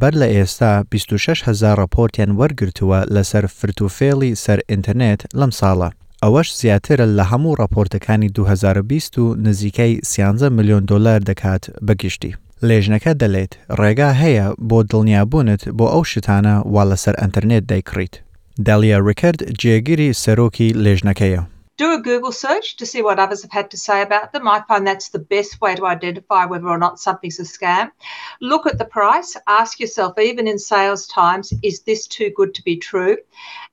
بەر لە ئێستا بیست و شەش هەزار ڕاپۆرتیان وەرگرتووە لەسەر فرت و فێڵی سەر ئینتەرنێت لەم ساڵە، ئەوەش زیاترە لە هەموو ڕاپۆرتەکانی دوو هەزار و بیست و نزیکەی سیانزە ملیۆن دۆلار دەکات بە گشتی. لێژنەکە دەلێت، ڕێگا هەیە بۆ دڵنیابوونت بۆ ئەو شتانە وا لەسەر ئەنتەرنێت دەیکڕیت. دالیە ڕکرد جێگیری سەرۆکی لێژنەکەیە. do a Google search to see what others have had to say about them. I find that's the best way to identify whether or not something's a scam. Look at the price, ask yourself, even in sales times, is this too good to be true?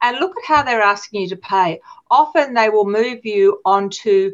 And look at how they're asking you to pay. Often they will move you onto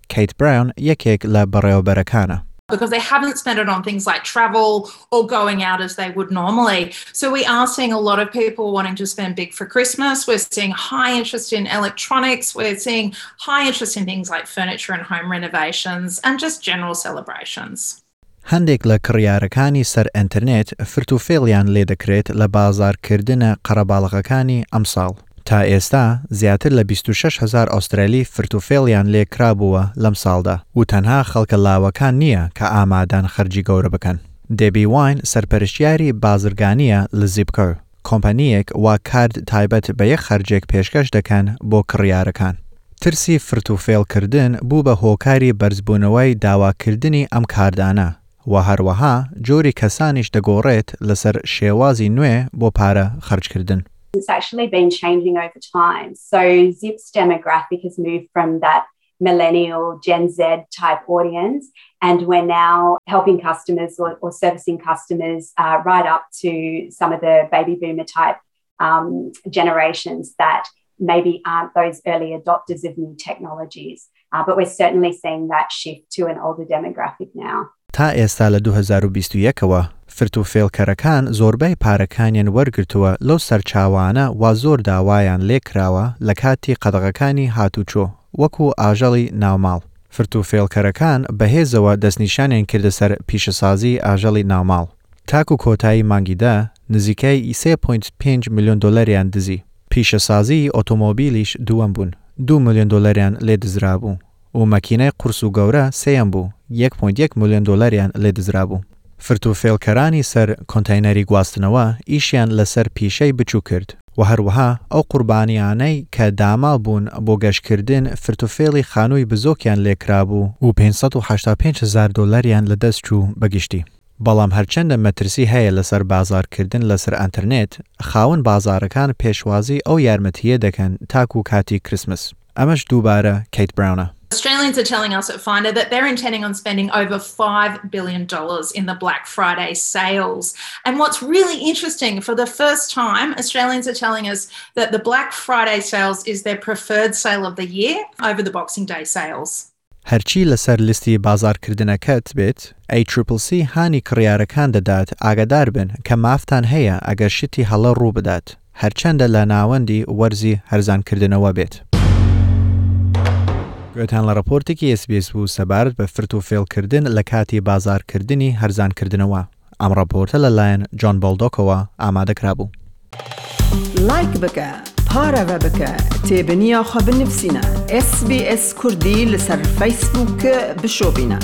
کیت براون یکیک لبرای برکانه because they haven't spent it on things like travel or going out as they would normally. So we are seeing a lot of people wanting to spend big for Christmas. We're seeing high interest in electronics. We're seeing high interest in things like furniture and home renovations and just general celebrations. هەندێک لە کڕیارەکانی سەر ئەنترنێت فرت و فێڵیان لێ دەکرێت لە بازار کردنە قەرەباڵغەکانی ئەمساڵ، تا ئێستا زیاتر لە بیست و شەش هەزار ئۆسترالی فرت و فێڵیان لێ کرابووە لەم ساڵدا و تەنها خەڵکە لاوەکان نییە کە ئامادەن خەرجی گەورە بکەن دێبی واین سەرپەرشتیاری بازرگانییە لە زیپکۆ. کۆمپانیەک وا کارد تایبەت بە یەک خەرجێک پێشکەش دەکەن بۆ کڕیارەکان. ترسی فرت و فێڵ کردن بوو بە هۆکاری بەرزبوونەوەی داوا کردنی ئەم کاردانە و هەروەها جۆری کەسانیش دەگۆڕێت لەسەر شێوازی نوێ بۆ پارە خەرج کردن. millennial Gen Z type audience. And we're now helping customers or, or servicing customers uh, right up to some of the baby boomer type um, generations that maybe aren't those early adopters of new technologies. Uh, but we're certainly seeing that shift to an older demographic now. تا ئێستا لە دوو هەزار و بیست و یەک ەوە فرت و فێڵکەرەکان زۆربای پارەکانیان وەرگرتووە لەو سەرچاوانە وا زۆر داوایان لێکراوە لە کاتی قەدەغەکانی هاتوچۆ وەکو ئاژەڵی ناوماڵ فرت و فێڵکەرەکان بەهێزەوە دەستنیشانیان کردە سەر پیشەسازی ئاژەڵی ناوماڵ تاکو کۆتایی مانگی دە نزیکەی ی سێ پۆینت پێنج ملیۆن دۆلریان دزی پیشەسازی ئۆتۆمۆبیلیش دووەم بوون دوو ملیۆن دۆلریان لێ دزرابوو. و مەکینای قورس و گەورە سێیەم بوو یەک پۆینت یەک ملیۆن دۆلاریان لێ دزرابوو. فرتوفێڵکەرانی سەر کۆنتەینەری گواستنەوە ئیشیان لەسەر پیشەی بچووک کرد و هەروەها ئەو قوربانییانەی کە داماو بوون بۆ گەشتکردن فرتوفێڵی خانووی بزۆکیان لێ کرابوو و پێنج سەد و حەشتا و پێنج هەزار دۆلاریان لە دەست چوو بە گشتی. بەڵام هەرچەندە مەترسی هەیە لەسەر بازاڕکردن لەسەر ئەنتەرنێت، خاوەن بازاڕەکان پێشوازی ئەو یارمەتییە دەکەن تاکوو کاتی کریسمس. ئەمەش دووبارە کیت براونە Australians are telling us at Finder that they're intending on spending over $5 billion in the Black Friday sales. And what's really interesting, for the first time, Australians are telling us that the Black Friday sales is their preferred sale of the year over the Boxing Day sales. هەرچی لەسەر لیستی بازاڕکردنەکەت بێت، ACCC هانی کڕیارەکان دەدات ئاگاداربن کە مافتان هەیە ئەگەر شتی هەڵە ڕووبدات، هەرچەندە لە ناوەندی وەرزی هەرزانکردنەوە بێت. گوێتان لە ڕاپۆرتێکی SBS بوو سەبارەت بە فرت و فێڵکردن لە کاتی بازاڕکردنی هەرزانکردنەوە. ئەم ڕاپۆرتە لە لایەن جۆن بۆڵدۆکەوە ئامادە کرابوو. لایک بکە پارەڤە بکە تێبنیا خو بنفسینە SBS کوردی لەسەر فەیسبووک بشۆبینە.